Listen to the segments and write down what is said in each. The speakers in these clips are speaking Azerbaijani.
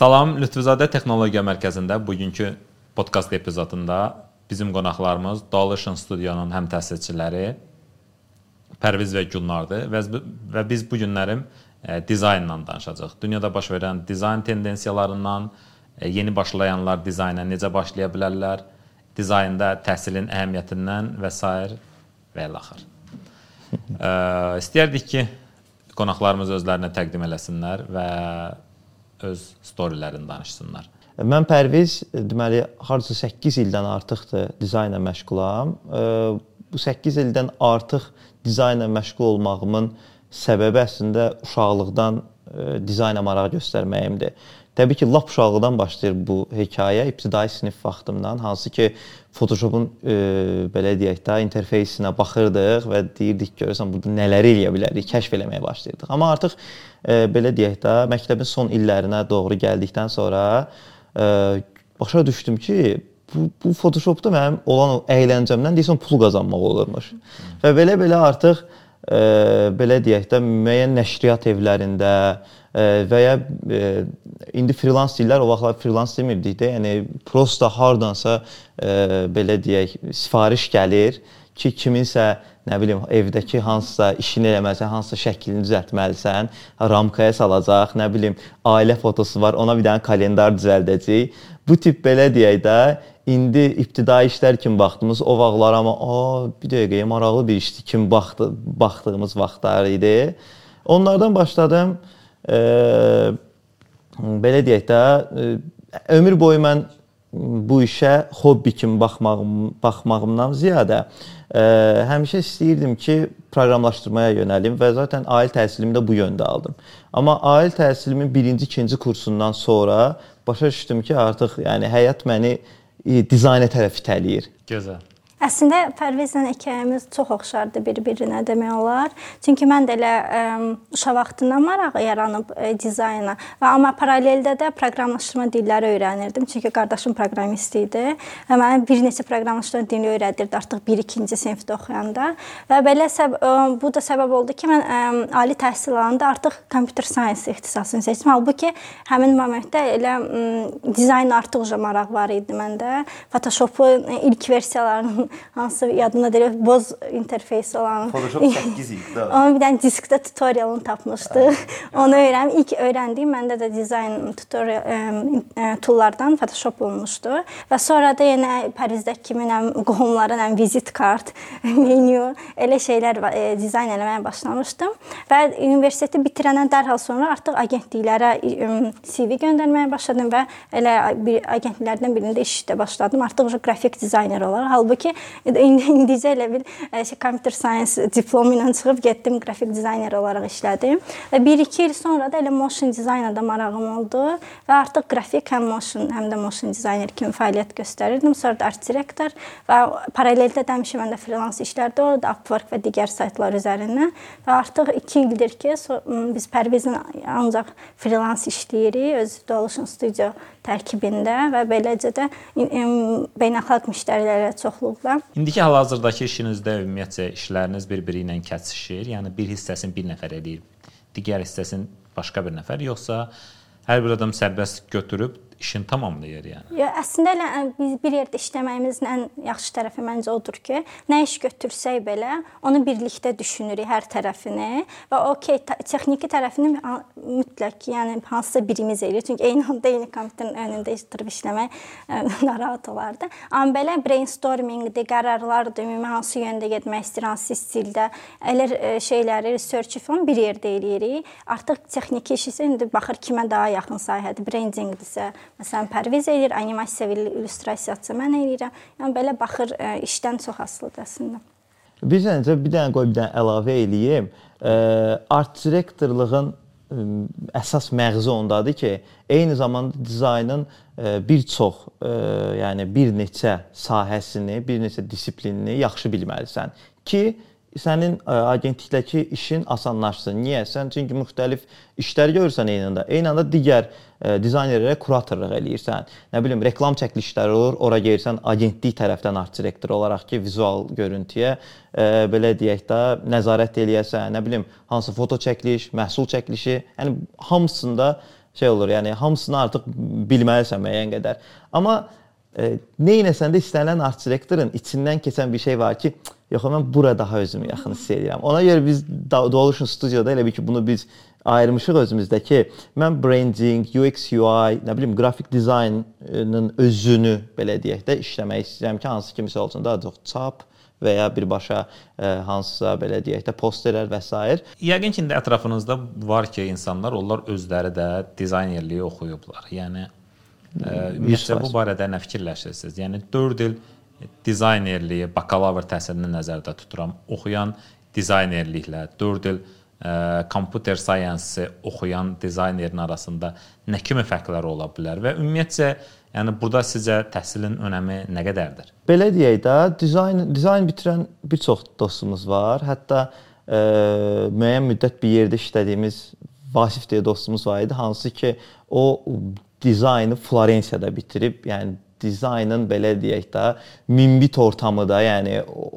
Salam, Lütfüzadə Texnologiya Mərkəzində bugünkü podkast epizodunda bizim qonaqlarımız Dolation Studionun həm təsisçiləri Pərviz və Gülnardır və, və biz bu günlərim e, dizaynla danışacağıq. Dünyada baş verən dizayn tendensiyalarından, e, yeni başlayanlar dizayna necə başlaya bilərlər, dizaynda təhsilin əhəmiyyətindən və s. və ilə axır. E, istəyərdik ki, qonaqlarımız özlərini təqdim eləsinlər və öz storylərini danışsınlar. Mən Pərviz deməli hardasa 8 ildən artıqdır dizaynla məşğulam. Bu 8 ildən artıq dizaynla məşğul olmağımın səbəbi əslində uşaqlıqdan dizayna maraq göstərməyimdir. Təbii ki, lap uşaqlıqdan başlayır bu hekayə. İbtidai sinif vaxtımdan, hansı ki, Photoshopun e, belə deyək də interfeysinə baxırdıq və deyirdik görəsən burada nələr eləyə bilərik, kəşf eləməyə başlayırdıq. Amma artıq e, belə deyək də məktəbin son illərinə doğru gəldikdən sonra e, başa düşdüm ki, bu, bu Photoshopda mənim olan o əyləncəmdən deyəsən pul qazanmaq olurmuş. Və belə-belə artıq e, belə deyək də müəyyən nəşriyyat evlərində və ya indi freelans deyirlər, o vaxtlar freelans demirdik də, yəni prosta hardansa belə deyək, sifariş gəlir ki, kiminsə nə bilim evdəki hansısa işini eləməlisən, hansısa şəklini düzəltməlisən, ramkaya salacaq, nə bilim ailə fotosu var, ona bir dənə kalendar düzəldəcək. Bu tip belə deyək də indi ibtidai işlər kimi baxdığımız o vaxtlar amma a bir dəqiqə maraqlı bir işdi kimi baxdı, baxdığımız vaxtlar idi. Onlardan başladım. E, belə deyək də ömür boyu mən bu işə hobbi kimi baxmağım, baxmağımdan ziyadə ə, həmişə istəyirdim ki, proqramlaşdırmaya yönəlim və zaten ali təhsilimi də bu yöndə aldım. Amma ali təhsilimin 1-ci, 2-ci kursundan sonra başa düşdüm ki, artıq yəni həyat məni e, dizayna tərəf itələyir. Gözəl. Əslində Pərvizlə hekayəmiz çox oxşardır bir-birinə demək olar. Çünki mən də elə ə, uşaq vaxtından maraq yaranıb ə, dizayna və amma paraleldə də proqramlaşdırma dilləri öyrənirdim. Çünki qardaşım proqramist idi və mənə bir neçə proqramlaşdırma dili öyrədirdi artıq 1-2-ci sinifdə oxuyanda. Və belə səb ə, bu da səbəb oldu ki, mən ə, ali təhsil alanda artıq computer science ixtisasını seçdim. Halbuki həmin momentdə elə ə, dizayn artıq maraq var idi məndə. Photoshopun ilk versiyalarının hansı yadımda deyil, boz interfeysi olan. Photoshop 8 idi də. Onun bir dənə diskdə tutorialını tapmışdıq. Onu öyrəndim. İlk öyrəndiyim məndə də dizayn tutorial ə, toollardan Photoshop olmuşdu. Və sonra da yenə Parizdəki kimi nəm qohumların nəm vizit kart, menyu, elə şeylər ə, dizayn eləməyə başlamışdım. Və universiteti bitirəndən dərhal sonra artıq agentliklərə ə, CV göndərməyə başladım və elə bir agentliklərdən birində işdə başladım. Artıq qrafik dizayner olaraq. Halbuki indicə elə bil şey, computer science diplomu ilə çıxıb getdim qrafik dizayner olaraq işlədim. Və 1-2 il sonra da elə motion dizayna da marağım oldu və artıq qrafik həm motion, həm də motion dizayner kimi fəaliyyət göstərirdim. Sonra da art direktor və paraleldə də həmişə məndə freelance işlərdə oldu, Upwork və digər saytlar üzərindən. Və artıq 2 ildir ki, biz Pərvizlə ancaq freelance işləyirik, öz Dolation Studio tərkibində və beləcə də beynəlxalq müştərilərə çoxluqla. İndiki hal-hazırdakı işinizdə ümumiyyətcə işləriniz bir-biri ilə kəsişir. Yəni bir hissəsini bir nəfər eləyir, digər hissəsini başqa bir nəfər, yoxsa hər bir adam sərbəst götürüb işini tamamlayır yəni. Ya əslində elə biz bir yerdə işləməyimizin ən yaxşı tərəfi məncə odur ki, nə iş götürsək belə, onu birlikdə düşünürük hər tərəfini və okey texniki tərəfini mütləq, yəni hansısa birimiz eləyir. Çünki eyni anda eyni kompüterin önündə oturub işləmək narahat olardı. Amma belə brainstormingdir, qərarlardır, ümumi hansı yöndə getmək istəyir, hansı stildə, elə şeyləri, research falan bir yerdə eləyirik. Artıq texniki iş isə indi baxır kimə daha yaxın sahədir, brandingdirsə, Məsələn, Pərviz eləyir, animasiya və illüstrasiyaçı mən eləyirəm. Yəni belə baxır ə, işdən çox asılıdır əslində. Bir dənə bir dənə qoy bir dənə əlavə eləyim. Art direktorluğun əsas məğzi ondadır ki, eyni zamanda dizaynın bir çox, yəni bir neçə sahəsini, bir neçə disiplinini yaxşı bilməlisən ki, sənin agentlikdəki işin asanlaşsın. Niyə? Sən çünki müxtəlif işlər görürsən eyni anda. Eyni anda digər ə, dizaynerlərə kuratorluq eləyirsən. Nə bilim, reklam çəkilişləri olur, ora gəlirsən agentlik tərəfdən art direktor olaraq ki, vizual görüntüyə ə, belə deyək də nəzarət eləyəsən. Nə bilim, hansı foto çəkiliş, məhsul çəkilişi, yəni hamısında şey olur. Yəni hamısını artıq bilməlisən müəyyən qədər. Amma e, nə etsən də istənilən art direktorun içindən keçən bir şey var ki, yox mən bura daha özümü yaxın hiss edirəm. Ona görə biz Doluşun studiyada elə bir ki bunu biz ayırmışıq özümüzdə ki, mən branding, UX, UI, nə bilim, qrafik dizaynın özünü belə deyək də işləmək istəyirəm ki, hansı ki misal üçün daha çox çap və ya birbaşa ə, hansısa belə deyək də posterlər və s. Yəqin ki, indi ətrafınızda var ki, insanlar onlar özləri də dizaynerliyi oxuyublar. Yəni ə, ümumiyyətlə bu barədə nə fikirləşirsiniz? Yəni 4 il dizaynerliyi, bakalavr təhsilini nəzərdə tuturam. Oxuyan dizaynerliklə 4 il kompüter science oxuyan dizaynerin arasında nə kimi fərqlər ola bilər və ümumiyyətcə yəni burada sizcə təhsilin önəmi nə qədərdir? Belə deyək də, dizayn dizayn bitirən bir çox dostumuz var. Hətta ə, müəyyən müddət bir yerdə işlədiyimiz Vasif deyə dostumuz var idi, hansı ki o dizaynı Florensiyada bitirib, yəni dizaynın belə deyək də minbit ortamı da, yəni o,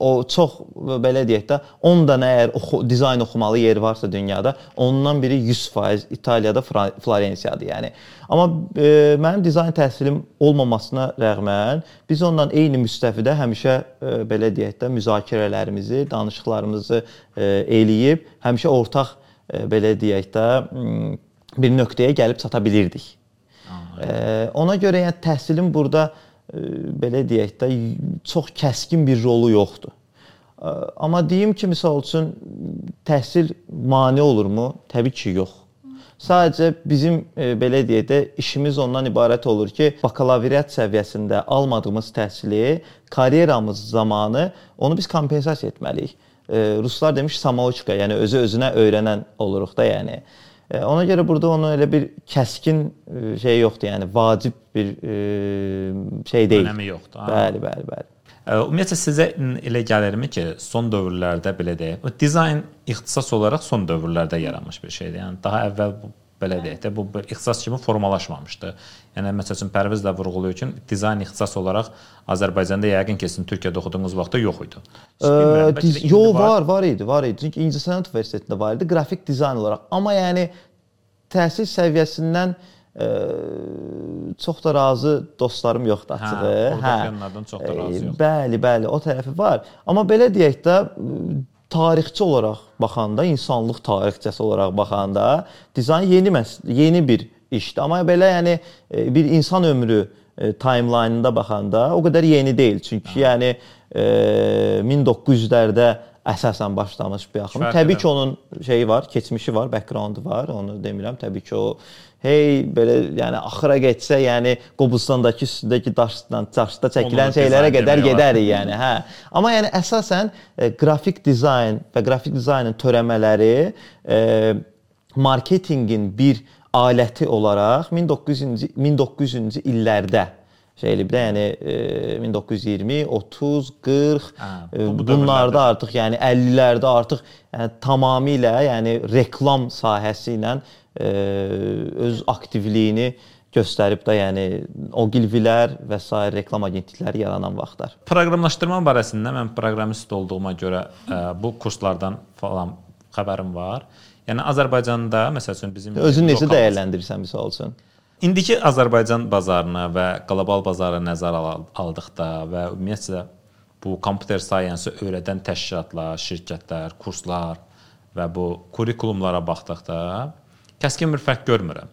o çox belə deyək də 10 dənə əgər oxu, dizayn oxumalı yer varsa dünyada, ondan biri 100% İtaliyada Florensiyadır, yəni. Amma e, mənim dizayn təhsilim olmamasına rəğmən biz ondan eyni müstəvidə həmişə e, belə deyək də müzakirələrimizi, danışıqlarımızı e, eləyib, həmişə ortaq e, belə deyək də bir nöqtəyə gəlib çata bilirdik. Ona görə yəni təhsilin burada belə deyək də çox kəskin bir rolu yoxdur. Amma deyim ki, məsəl üçün təhsil mane olurmu? Təbii ki, yox. Sadəcə bizim e, belə deyək də işimiz ondan ibarət olur ki, bakalavriat səviyyəsində almadığımız təhsili karyeramız zamanı onu biz kompensasiya etməliyik. E, ruslar demiş samochka, yəni özü özünə öyrənən oluruq da, yəni. E, ona görə burada onun elə bir kəskin e, şey yoxdur, yəni vacib bir e, şey deyil. Önəmi yoxdur. Bəli, bəli, bəli. Ümumiyyətlə sizə elə gəlirmi ki, son dövrlərdə belə deyək, dizayn ixtisas olaraq son dövrlərdə yaranmış bir şeydir. Yəni daha əvvəl belə deyək də bu bir ixtisas kimi formalaşmamışdı. Yəni məsəl üçün Pərviz də vurğulayır ki, dizayn ixtisas olaraq Azərbaycanda yəqin ki, sizin Türkiyədə oxuduğunuz vaxtda yox idi. Yox, var, var idi, var idi. Çünki İncəsənət Universitetində var idi, qrafik dizayn olaraq. Amma yəni təhsil səviyyəsindən ə, çox da razı dostlarım yoxdur açığı. Hə, hə. çox da razı yoxdur. Bəli, bəli, o tərəfi var. Amma belə deyək də tarixçi olaraq baxanda, insanlıq tarixçəsi olaraq baxanda dizayn yeni yeni bir işdir. Amma belə yəni e, bir insan ömrü e, timeline-ında baxanda o qədər yeni deyil. Çünki ha. yəni 1900-lərdə e, əsasən başlamış bir axın. Təbii ki, onun şeyi var, keçmişi var, background-u var, onu demirəm. Təbii ki, o hey belə yəni axıra getsə, yəni Qobustandakı üstündəki daşdan, daşda çəkilən şeylərə qədər gedərik, yəni, hə. Amma yəni əsasən e, qrafik dizayn və qrafik dizaynın törəmələri e, marketinqin bir aləti olaraq 1900-cü 1900-cü illərdə şey elib də, yəni e, 1920, 30, 40 hə, bu, bu bunlarda artıq yəni 50-lərdə artıq yəni tamamilə yəni reklam sahəsi ilə e, öz aktivliyini göstərib də, yəni Ogilvilər və s. reklam agentlikləri yaranan vaxtlar. Proqramlaşdırma barəsində mən proqramist olduğuma görə ə, e, bu kurslardan falan xəbərim var. Yəni Azərbaycanda məsəl üçün bizim özün necə dəyərləndirirsən məsəl üçün? İndiki Azərbaycan bazarını və qlobal bazarı nəzərə aldıqda və ümumiyyətlə bu kompüter science öyrədən təşkilatlar, şirkətlər, kurslar və bu kurikulumlara baxdıqda kəskin bir fərq görmürəm.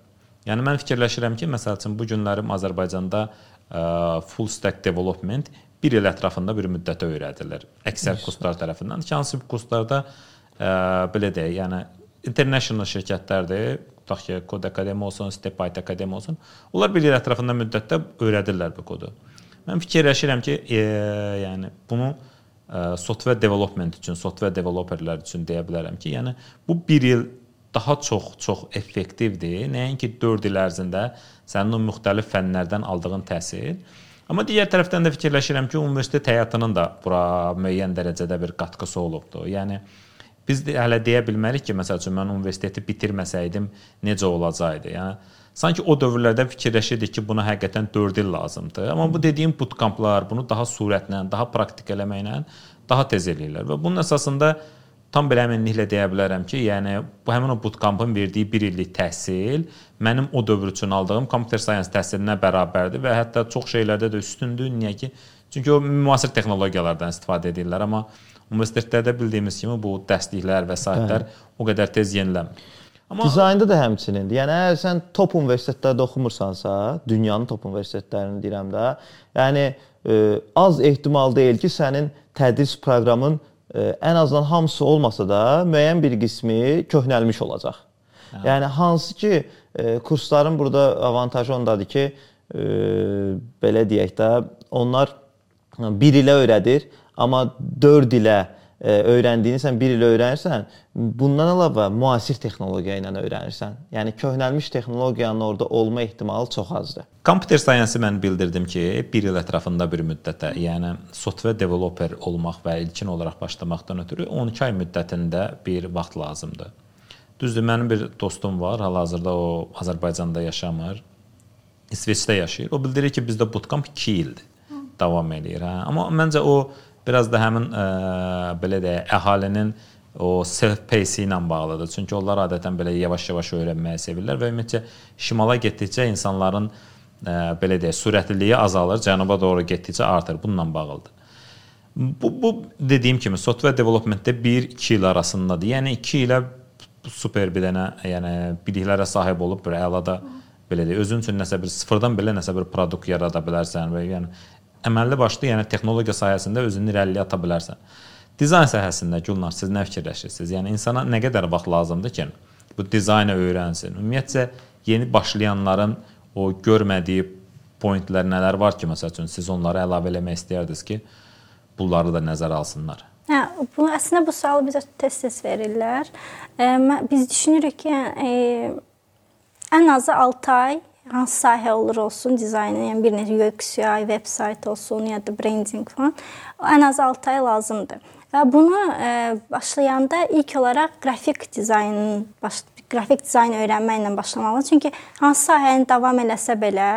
Yəni mən fikirləşirəm ki, məsəl üçün bu günlərim Azərbaycanda ə, full stack development bir il ətrafında bir müddətə öyrədilir. Əksər kurslar tərəfindən. Hansı kurslarda ə, belə deyək, yəni international şirkətlərdir. Tutaq ki, Kod Akademiya olsun, Stepbyte Akademiya olsun. Onlar bir il ətrafında müddətdə öyrədirlər bu kodu. Mən fikirləşirəm ki, e, yəni bunu e, software development üçün, software developerlər üçün deyə bilərəm ki, yəni bu 1 il daha çox-çox effektivdir. Nəinki 4 il ərzində sənin o müxtəlif fənlərdən aldığın təhsil. Amma digər tərəfdən də fikirləşirəm ki, universitet həyatının da bura müəyyən dərəcədə bir qatqısı olubdu. Yəni biz də hələ deyə bilmərik ki, məsəl üçün mən universiteti bitirməsəydim necə olacaqdı. Yəni sanki o dövrlərdə fikirləşirdik ki, buna həqiqətən 4 il lazımdır. Amma bu dediyim bootcamplar bunu daha sürətlə, daha praktik eləməklə daha tez eləyirlər və bunun əsasında tam belə əminliklə deyə bilərəm ki, yəni bu həmin o bootcampın verdiyi 1 illik təhsil mənim o dövr üçün aldığım computer science təhsilinə bərabərdir və hətta çox şeylərdə də üstündür. Niyə ki? Çünki o müasir texnologiyalardan istifadə edirlər, amma universitetlərdə bildiyimiz kimi bu dərsliklər və saitlər o qədər tez yenilənmir. Amma dizaynda da həmçinin. Yəni əgər sən top universitetlərdə oxumursansa, dünyanın top universitetlərini deyirəm də, yəni ə, az ehtimal deyil ki, sənin tədris proqramın ə, ən azından hamısı olmasa da müəyyən bir qismi köhnəlmiş olacaq. Hə. Yəni hansı ki ə, kursların burada avantajı ondadır ki, ə, belə deyək də, onlar 1 ilə öyrədir, amma 4 ilə öyrəndiyini sən 1 il öyrənirsən, bundan əlavə müasir texnologiya ilə öyrənirsən. Yəni köhnəlmiş texnologiyanın orada olma ehtimalı çox azdır. Computer science-ı mən bildirdim ki, 1 il ətrafında bir müddətə, yəni software developer olmaq və ilkin olaraq başlamaqdan ötürü 12 ay müddətində bir vaxt lazımdır. Düzdür, mənim bir dostum var, hal-hazırda o Azərbaycanda yaşamır. İsveçdə yaşayır. O bildirir ki, bizdə bootcamp 2 ildir davam eləyir, hə. Amma məncə o biraz da həmin ə, belə deyək, əhalinin o self pace ilə bağlıdır. Çünki onlar adətən belə yavaş-yavaş öyrənməyi sevirlər və ümumiyyətcə şimala getdikcə insanların ə, belə deyək, sürətliliyi azalır, cənuba doğru getdikcə artır. Bununla bağlıdır. Bu bu dediyim kimi software developmentdə 1-2 il arasındadır. Yəni 2 ilə super bir dənə, yəni biliklərə sahib olub bir əlada belə deyək, özün üçün nəsə bir sıfırdan belə nəsə bir produkt yarada bilərsən və yəni əməlli başlı, yəni texnologiya sahəsində özünü irəliyə ata bilərsən. Dizayn sahəsində Gülnar, siz nə fikirləşirsiniz? Yəni insana nə qədər vaxt lazımdır ki, bu dizaynı öyrənsin? Ümumiyyətcə yeni başlayanların o görmədiyi pointlər nələr var ki, məsəl üçün siz onları əlavə eləmək istəyirdiniz ki, bunları da nəzərə alsınlar? Hə, bu əslində bu sualı bizə tez-tez verirlər. E, biz düşünürük ki, e, ən azı 6 ay hansı sahə olur olsun dizaynı, yəni bir necə UX, UI, veb sayt olsun ya da branding falan, ən az 6 ay lazımdır. Və bunu e, başlayanda ilk olaraq qrafik dizaynın baş qrafik dizayn öyrənməklə başlamalı. Çünki hansı sahəni davam eləsə belə,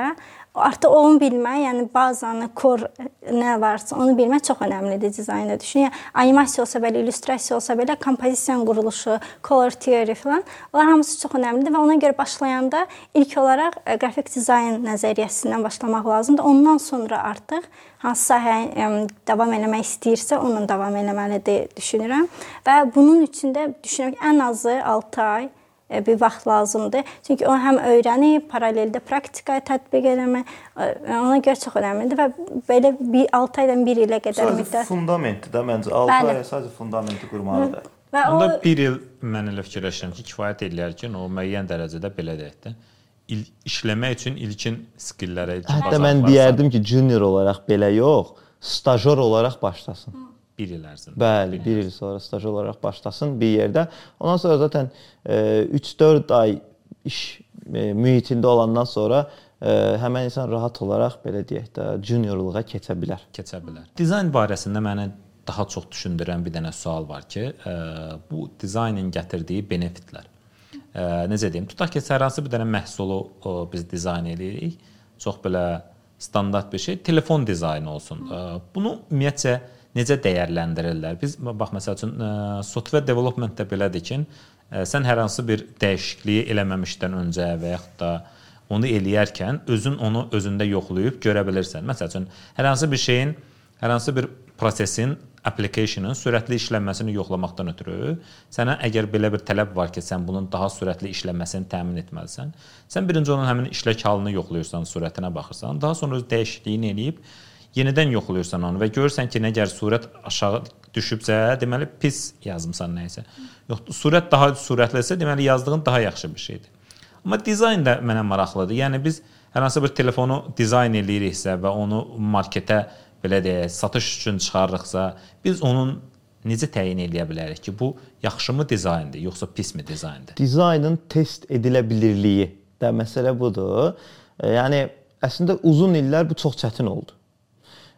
artıq onu bilmək, yəni bazanı, kor nə varsa onu bilmək çox əhəmiylidir dizaynda. Düşün, yəni animasiya olsa belə, illüstrasiya olsa belə, kompozisiyanın quruluşu, color theory filan, onlar hamısı çox əhəmilidir və ona görə başlayanda ilk olaraq e, qrafik dizayn nəzəriyyəsindən başlamaq lazımdır. Ondan sonra artıq hansı sahəyə davam eləmək istəyirsə, onunla davam eləməlidir düşünürəm. Və bunun üçün də düşünürəm ki, ən azı 6 ay bir vaxt lazımdır. Çünki o həm öyrənib, paraleldə praktikaya tətbiq eləmək e, ona görə çox əhəmiylidir və belə bir 6 aydan 1 ilə qədər müddət. Fundamentdir də məncə 6 Bəli. ay sadəcə fundamenti qurmalıdır. Və o Onda 1 il mən elə fikirləşirəm ki, kifayət eləyər ki, o müəyyən dərəcədə belə deyək də il, işləmək üçün ilkin skilllərə Hətta mən deyərdim ki, junior olaraq belə yox, stajyor olaraq başlasın. Hı. 1 il ərzində. Bəli, 1 il sonra staj olaraq başlasın bir yerdə. Ondan sonra zaten 3-4 e, ay iş e, mühitində olandan sonra e, həmin insan rahat olaraq belə deyək də juniorluğa keçə bilər. Keçə bilər. Dizayn barəsində məni daha çox düşündürən bir dənə sual var ki, bu dizaynın gətirdiyi benefitlər. Necə deyim? Tutaq ki, hər hansı bir dənə məhsulu biz dizayn edirik. Çox belə standart bir şey, telefon dizaynı olsun. Bunu ümumiyyətcə necə dəyərləndirirlər? Biz bax məsəl üçün e, software development-də belədir ki, e, sən hər hansı bir dəyişikliyi eləməmişdən öncə və yaxud da onu eləyərkən özün onu özündə yoxlayıb görə bilirsən. Məsəl üçün hər hansı bir şeyin, hər hansı bir prosesin application-ın sürətli işlənməsini yoxlamaqdan ötürü sənə əgər belə bir tələb var ki, sən bunun daha sürətli işlənməsini təmin etməlisən, sən birinci onun həmin işlək halını yoxlayırsan, sürətinə baxırsan, daha sonra öz dəyişikliyini eləyib yenidən yoxlayırsan onu və görürsən ki, nə gəl surət aşağı düşübsə, deməli pis yazmısan nə isə. Yox, surət daha sürətlisə, deməli yazdığın daha yaxşı bir şeydir. Amma dizayn da mənə maraqlıdır. Yəni biz hər hansı bir telefonu dizayn eləyiriksə və onu marketə belə deyək, satış üçün çıxarırıqsa, biz onun necə təyin edə bilərik ki, bu yaxşımı dizayndır, yoxsa pismi dizayndır? Dizaynın test edilə bilirliyi də məsələ budur. E, yəni əslində uzun illər bu çox çətin oldu.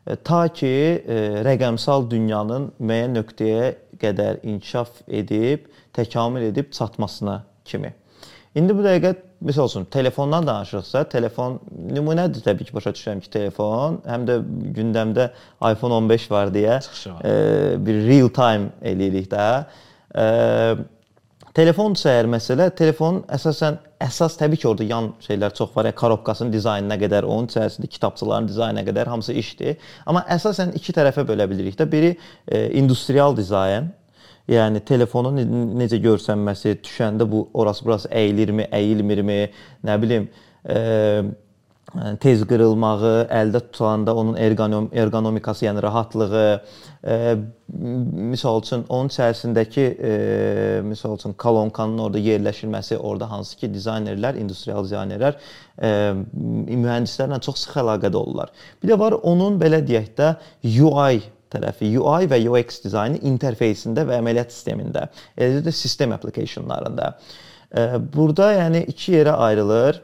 E, ta ki e, rəqəmsal dünyanın müəyyən nöqtəyə qədər inkişaf edib, təkamül edib çatmasına kimi. İndi bu dəqiqə məsəl üçün telefondan danışırıqsa, telefon nümunədir təbii ki, başa düşürəm ki, telefon həm də gündəmdə iPhone 15 var deyə e, bir real time eləyirik də. Telefon səhər məsələ, telefonun əsasən əsas təbii ki, orada yan şeylər çox var. Yəni korobkasının dizaynına qədər, onun içərisində kitabçıların dizaynına qədər hamısı işdir. Amma əsasən iki tərəfə bölə bilirik də. Biri e, industrial dizayn, Yəni telefonun necə görsənməsi, düşəndə bu orası burası əyilirmi, əyilmirmi, nə bilim, e, tez qırılmağı, əldə tutanda onun ergonom ergonomikası, yəni rahatlığı, e, misal üçün onun içərisindəki e, misal üçün kolonkanın orada yerləşilməsi, orada hansı ki dizaynerlər, industrial dizaynerlər e, mühəndislərlə çox sıx əlaqədə olurlar. Bir də var onun belə deyək də UI tərəfi UI və UX dizaynı interfeysində və əməliyyat sistemində, eləcə də sistem applicationlarında. Burada yəni iki yerə ayrılır.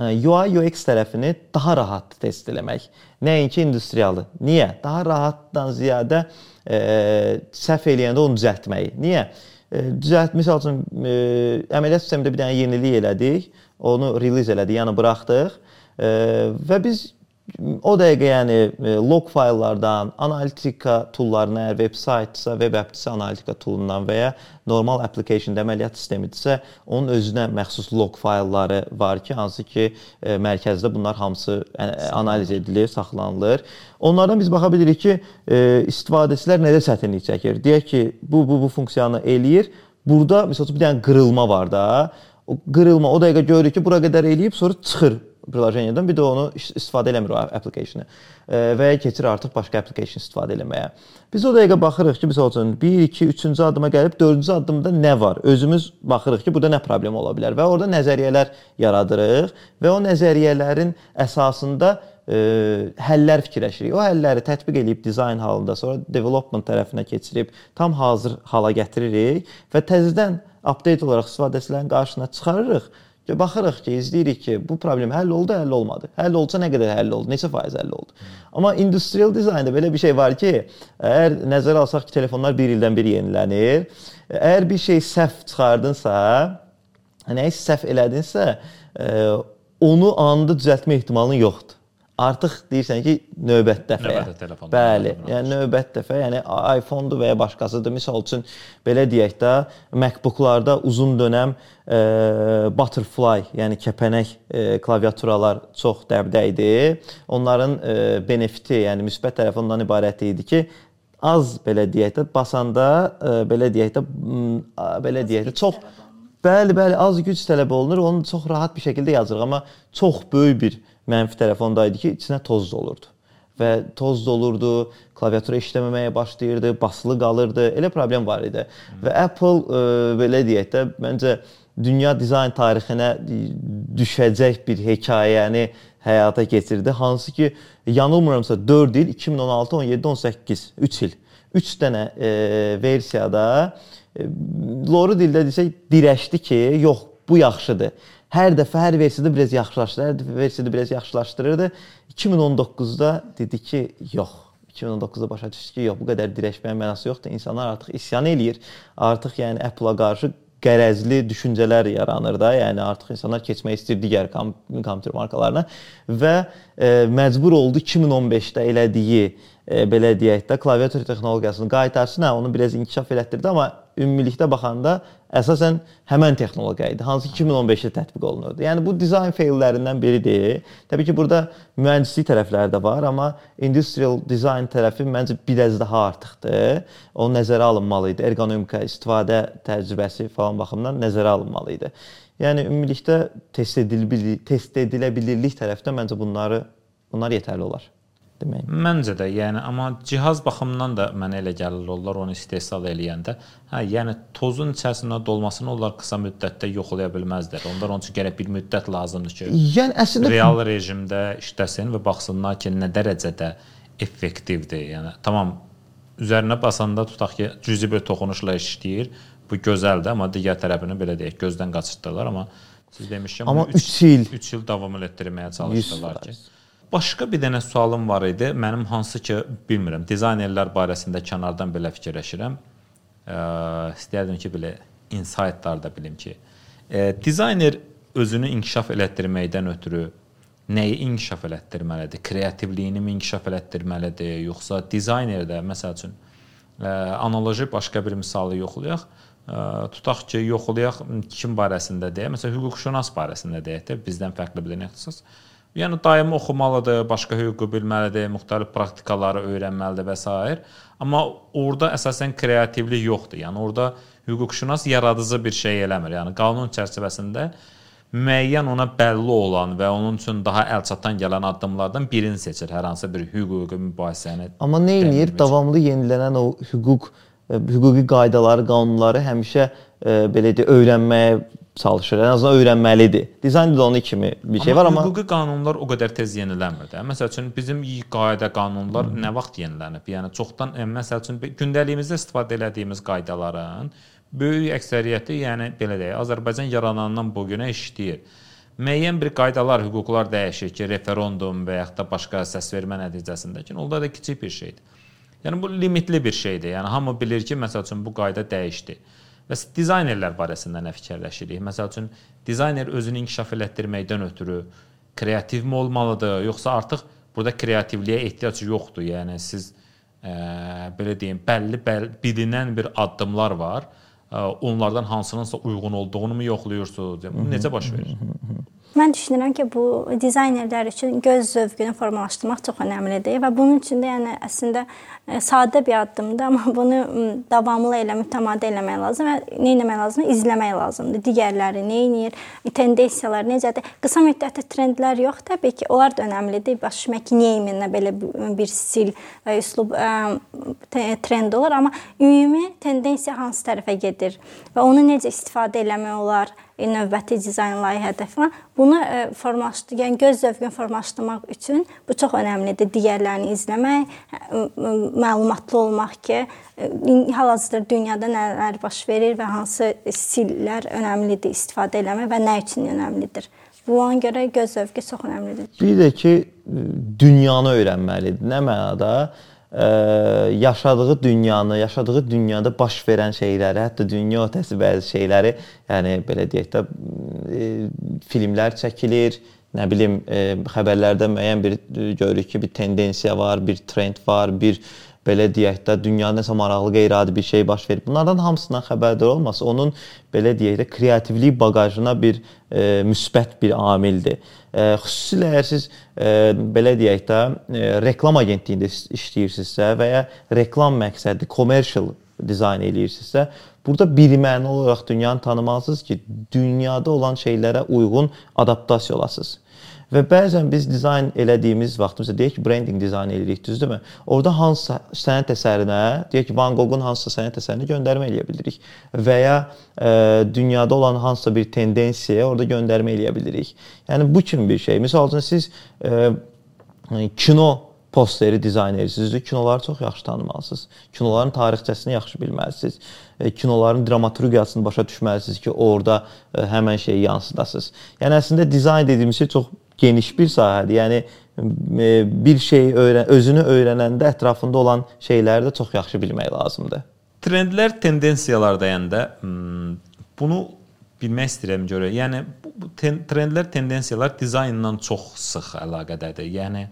UI UX tərəfini daha rahat test eləmək. Nəinki industrialı. Niyə? Daha rahatdan ziyadə e, səhv eləyəndə onu düzəltməyi. Niyə? E, düzəlt misal üçün e, əməliyyat sistemində bir dənə yenilik elədik, onu release elədik, yəni buraxdıq e, və biz O dəqiqə yəni e, log fayllardan, analitika toollarına, əgər veb-saytsa, web appdirsə analitika toolundan və ya normal application əməliyyat sistemidirsə, onun özünə məxsus log faylları var ki, hansı ki, e, mərkəzdə bunlar hamısı e, analiz edilir, saxlanılır. Onlardan biz baxa bilirik ki, istifadəçilər nədə çətinlik çəkir. Deyək ki, bu bu bu funksiyanı eləyir. Burada məsələn bir dənə qırılma var da. O qırılma o dəqiqə görürük ki, bura qədər eləyib, sonra çıxır prilojeniyyadan bir də onu istifadə eləmir o application-ı və ya keçir artıq başqa application istifadə eləməyə. Biz o dəqiqə baxırıq ki, məsəl üçün 1, 2, 3-cü addıma gəlib 4-cü addımda nə var? Özümüz baxırıq ki, burada nə problem ola bilər və orada nəzəriyyələr yaradırıq və o nəzəriyyələrin əsasında ə, həllər fikirləşirik. O həlləri tətbiq edib dizayn halında, sonra development tərəfinə keçirib tam hazır hala gətiririk və təzədən update olaraq istifadəçilərin qarşısına çıxarırıq Baxırıq ki, izləyirik ki, bu problem həll oldu, həll olmadı. Həll olsa nə qədər həll oldu, neçə faiz həll oldu. Amma industrial dizaynda belə bir şey var ki, əgər nəzərə alsaq ki, telefonlar 1 ildən bir yenilənir. Əgər bir şey səhv çıxardınsa, nəyisə səhv elədinsə, onu anında düzəltmə ehtimalın yoxdur artıq deyirsən ki, növbət dəfəyə. Növbət telefon. Bəli, yəni növbət dəfə, yəni iPhone-dur və ya başqasıdır. Məsəl üçün belə deyək də, MacBook-larda uzun dönəm e, butterfly, yəni kəpənək e, klaviaturalar çox dəbdə idi. Onların e, benefiti, yəni müsbət tərəfi ondan ibarət idi ki, az belə deyək də basanda e, belə deyək də belə deyək də çox Bəli, bəli, az güc tələb olunur. Onu çox rahat bir şəkildə yazırıq, amma çox böyük bir mənfi tərəf onda idi ki, içinə toz dolurdu. Və toz dolurdu, klaviatura işləməməyə başlayırdı, basılı qalırdı. Elə problem var idi. Və Apple e, belə deyək də, məncə dünya dizayn tarixinə düşəcək bir hekayəni həyata keçirdi. Hansı ki, yanılmıramsa 4 il 2016, 17, 18, 3 il. 3 dənə e, versiyada e, loru dildə desək dirəşdi ki, yox, bu yaxşıdır hər dəfə hər versiyada biraz yaxşılaşdırır, hər versiyada biraz yaxşılaşdırırdı. 2019-da dedi ki, yox. 2019-da başa düşdü ki, yox, bu qədər dirəşməyin mənası yoxdur. İnsanlar artıq isyan eləyir. Artıq yəni Apple-a qarşı qərəzli düşüncələr yaranır da. Yəni artıq insanlar keçmək istəyir digər kom kompüter markalarına və e, məcbur oldu 2015-də elədiyi e, belə deyək də klaviatur texnologiyasını qaytarsın. Hə, onu biraz inkişaf elətdirdi, amma ümumilikdə baxanda əsasən həmən texnologiya idi, hansı ki 2015-də tətbiq olunurdu. Yəni bu dizayn feillərindən biridir. Təbii ki, burada mühəndislik tərəfləri də var, amma industrial design tərəfi məncə biraz daha artıqdır. O nəzərə alınmalı idi. Ergonomika, istifadə təcrübəsi falan baxımından nəzərə alınmalı idi. Yəni ümumilikdə test edilə test edilə bilirlik tərəfdə məncə bunları bunlar yetərli olar demək. Məncə də, yəni amma cihaz baxımından da mənə elə gəlir onlar onu istehsal eləyəndə, hə, yəni tozun içərisində dolmasını onlar qısa müddətdə yoxlaya bilməzlər. Onlar onun üçün gərək bir müddət lazımdır ki, yəni əslində real rejimdə işləsin və baxsınlar ki, nə dərəcədə effektivdir. Yəni tamam üzərinə basanda tutaq ki, cüzi bir toxunuşla işləyir. Bu gözəldir, amma digər tərəfini belə deyək, gözdən qaçırtdılar, amma siz demişkən amma 3 il 3 il davam etdirməyə çalışdılar ki. Başqa bir dənə sualım var idi. Mənim hansı ki, bilmirəm, dizaynerlər barəsində kənardan belə fikirləşirəm. E, istəyərdim ki, belə insight-lar da bilim ki, e, dizayner özünü inkişaf elətdirməkdən ötürü nəyi inkişaf elətdirməlidir? Kreativliyini mi inkişaf elətdirməlidir, yoxsa dizayner də məsəl üçün ə, analoji başqa bir misalı yoxlayaq. tutaq ki, yoxlayaq kim barəsində deyə, məsələn, hüquqşünas barəsində deyək də, bizdən fərqli bir ixtisas. Yəni daimi oxumalıdır, başqa hüququ bilməlidir, müxtəlif praktikaları öyrənməlidir və s. Amma orada əsasən kreativlik yoxdur. Yəni orada hüquqşünas yaradıcı bir şey eləmir. Yəni qanun çərçivəsində müəyyən ona bəlli olan və onun üçün daha əlçatan gələn addımlardan birini seçir hər hansı bir hüquqi mübahisəni. Amma nə eləyir? Davamlı yenilənən o hüquq e, hüquqi qaydaları, qanunları həmişə e, belə deyə öyrənməyə çalışır. Ən azından öyrənməlidir. Dizaynda da onun kimi bir şey var amma hüquqi qanunlar o qədər tez yenilənmir də. Məsəl üçün bizim qayda qanunlar Hı. nə vaxt yenilənib? Yəni çoxdan e, məsəl üçün gündəliyimizdə istifadə etdiyimiz qaydaların böyük əksəriyyəti, yəni belə deyək, Azərbaycan yaranandan bu günə işləyir. Müəyyən bir qaydalar, hüquqlar dəyişir ki, referendum və yaxud da başqa səs vermə nəticəsində ki, onda da kiçik bir şeydir. Yəni bu limitli bir şeydir. Yəni hamı bilir ki, məsəl üçün bu qayda dəyişdi. Bəs dizaynerlər barəsində nə fikirləşirik? Məsəl üçün dizayner özünü inkişaf elətdirməkdən ötürü kreativmi olmalıdır, yoxsa artıq burada kreativliyə ehtiyac yoxdur? Yəni siz ə, belə deyim, bəlli, bəlli bilinən bir addımlar var. Ə, onlardan hansınınsa uyğun olduğunu mu yoxlayırsınız? Yəni, necə baş verir? Mən düşünürəm ki, bu dizaynerlər üçün göz zövqünü formalaşdırmaq çox əhəmiylidir və bunun üçün də yəni əslində e, sadə bir addımdır, amma bunu davamlı elə mütəmadi eləmək lazım və nə etmək lazımdır? İzləmək lazımdır. Digərləri nə edir, tendensiyalar necədir? Qısa müddətli trendlər yox, təbii ki, onlar da əhəmilidir. Baş məkineyiminə belə bir stil və üslub ə, e, trend olur, amma ümumi tendensiya hansı tərəfə gedir və onu necə istifadə etmək olar? E, növbəti dizayn layihədə falan bunu e, formalaşdır, yəni göz zövqünü formalaşdırmaq üçün bu çox əhəmilidir. Digərlərini izləmək, məlumatlı olmaq ki, e, hal-hazırda dünyada nələr baş verir və hansı stillər əhəmilidir istifadə etmək və nə üçün əhəmilidir. Bu ona görə göz zövqü çox əhəmilidir. Bir də ki, dünyanı öyrənməlidir. Nə mənada? Yaşadığı dünyanı, yaşadığı dünyada baş verən şeyləri, hətta dünya ötəsi bəzi şeyləri, yəni belə deyək də e, filmlər çəkilir, nə bilim e, xəbərlərdə müəyyən bir görürük ki, bir tendensiya var, bir trend var, bir belə deyək də dünyada nəsə maraqlı qeyri-adi bir şey baş verib. Bunlardan hamısından xəbərdar olması onun belə deyək də kreativlik baqajına bir e, müsbət bir amildir. E, xüsusilə əgər siz e, belə deyək də e, reklam agentliyində işləyirsinizsə və ya reklam məqsədli commercial dizayn eləyirsinizsə, burada birmənalı olaraq dünyanı tanımalısınız ki, dünyada olan şeylərə uyğun adaptasiya olasınız. Və bəzən biz dizayn elədiyimiz vaxt, məsələn deyək ki, brendinq dizayn eləyirik, düzdürmü? Orda hansısa sənət əsərinə, deyək ki, Van Goghun hansısa sənət əsərinə göndərmə eləyə bilirik və ya e, dünyada olan hansısa bir tendensiyaya orada göndərmə eləyə bilirik. Yəni bu kimi bir şey. Məsəl üçün siz e, kino posteri dizayn edirsiniz, kinoları çox yaxşı tanımalısınız. Kinoların tarixçəsini yaxşı bilməlisiniz. E, kinoların dramaturgiyasını başa düşməlisiniz ki, orada həmin şeyi yansıdasınız. Yəni əslində dizayn dediyimiz şey çox geniş bir sahədir. Yəni e, bir şey öyrən özünü öyrənəndə ətrafında olan şeyləri də çox yaxşı bilmək lazımdır. Trendlər, tendensiyalar deyəndə hmm, bunu bilmək istəyirəm görə. Yəni bu trendlər, tendensiyalar dizaynla çox sıx əlaqədədir. Yəni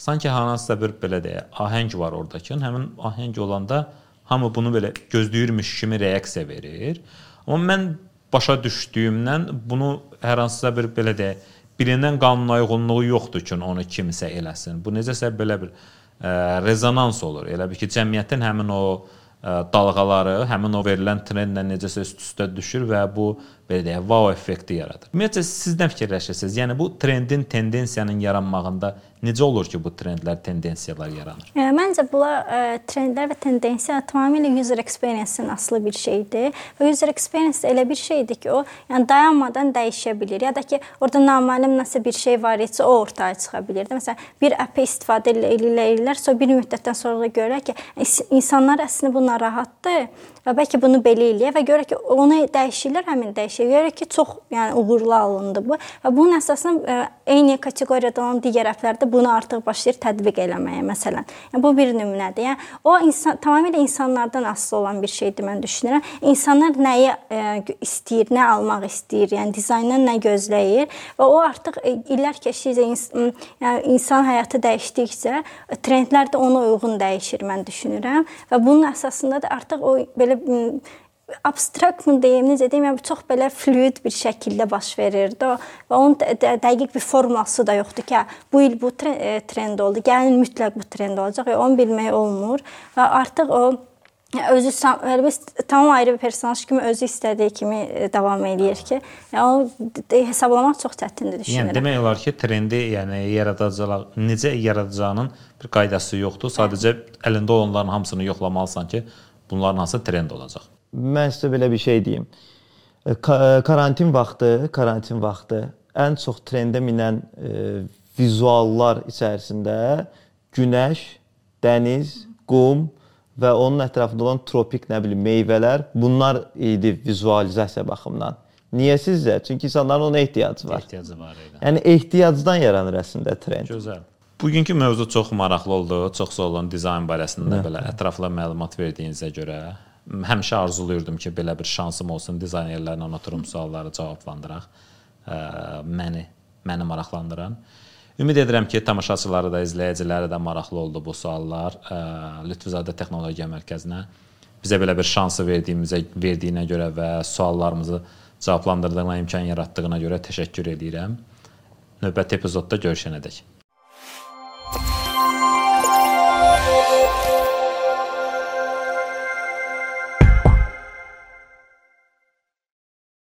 sanki hansısa bir belə deyə ahəng var ordakı. Həmin ahəng olanda hamı bunu belə gözləyirmiş kimi reaksiya verir. Amma mən başa düşdüyümdən bunu hər hansısa bir belə deyə bilinən qanuna uyğunluğu yoxdur ki, onu kimsə eləsin. Bu necəsə belə bir ə, rezonans olur. Elə bir ki, cəmiyyətin həmin o ə, dalğaları, həmin o verilən trendlə necəsə üst-üstə düşür və bu belə deyək, wow effekti yaradır. Ümumiyyətlə siz nə fikirləşirsiniz? Yəni bu trendin, tendensiyanın yaranmağında Necə olur ki, bu trendlər, tendensiyalar yaranır? E, məncə bunlar e, trendlər və tendensiyalar tamamilə user experience-dən asılı bir şeydir. Və user experience elə bir şeydir ki, o yəni dayanmadan dəyişə bilir. Ya da ki, orada naməlum nəsə bir şey var isə o ortaya çıxa bilər. Məsələn, bir app istifadə edirlər, sonra bir müddətdən sonra görürlər ki, insanlar əslində bu narahatdır və bəlkə bunu belə eləyə və görə ki, onu dəyişirlər, həmin dəyişir. Görə ki, çox yəni uğurlu alındı bu və bunun əsasında e, eyni kateqoriyada olan digər applərdə bunu artıq başlayır tətbiq eləməyə məsələn. Yəni bu bir nümunədir. Yəni o insan tamamilə insanlardan asılı olan bir şeydir mən düşünürəm. İnsanlar nəyi e, istəyir, nə almaq istəyir, yəni dizayndan nə gözləyir və o artıq e, illər keçdikcə ins yəni insan həyatı dəyişdikcə trendlər də ona uyğun dəyişir mən düşünürəm və bunun əsasında da artıq o belə abstrakt mı deyim, necə deyim, yəni çox belə fluid bir şəkildə baş verirdi və onun dəqiq bir forması da yoxdur ki, bu il bu trend oldu, gəlin mütləq bu trend olacaq. Yəni onu bilmək olmur və artıq o özü elə tamam ayrı bir personaj kimi özü istədiyi kimi davam eləyir ki, yəni o hesablamaq çox çətindir düşünürəm. Yəni demək olar ki, trendi, yəni yaradacaqlar necə yaradacağının bir qaydası yoxdur. Sadəcə əlində olanların hamısını yoxlamalısan ki, bunların hansı trend olacaq. Mən sizə belə bir şey deyim. Karantin vaxtı, karantin vaxtı ən çox trendə minən e, vizuallar içərisində günəş, dəniz, qum, və onun ətrafında olan tropik nə bilim meyvələr, bunlar idi vizualizasiya baxımından. Niyə sizcə? Çünki insanların ona ehtiyacı var. Ehtiyacı var idi. Yəni ehtiyacdan yaranır əslində trend. Gözəl. Bugünkü mövzu çox maraqlı oldu. Çox sağ olun dizayn barəsində Nə? belə ətraflı məlumat verdiyinizə görə. Həmişə arzuluyurdum ki, belə bir şansım olsun dizaynerlərlə oturum sualları cavablandıraq. Məni məni maraqlandıran. Ümid edirəm ki, tamaşaçıları da, izləyiciləri də maraqlı oldu bu suallar. Lütfüzadə Texnologiya Mərkəzinə bizə belə bir şansı verdiyimizə verdiyinə görə və suallarımızı cavablandırdığına imkan yaratdığına görə təşəkkür edirəm. Növbəti epizodda görüşənədək.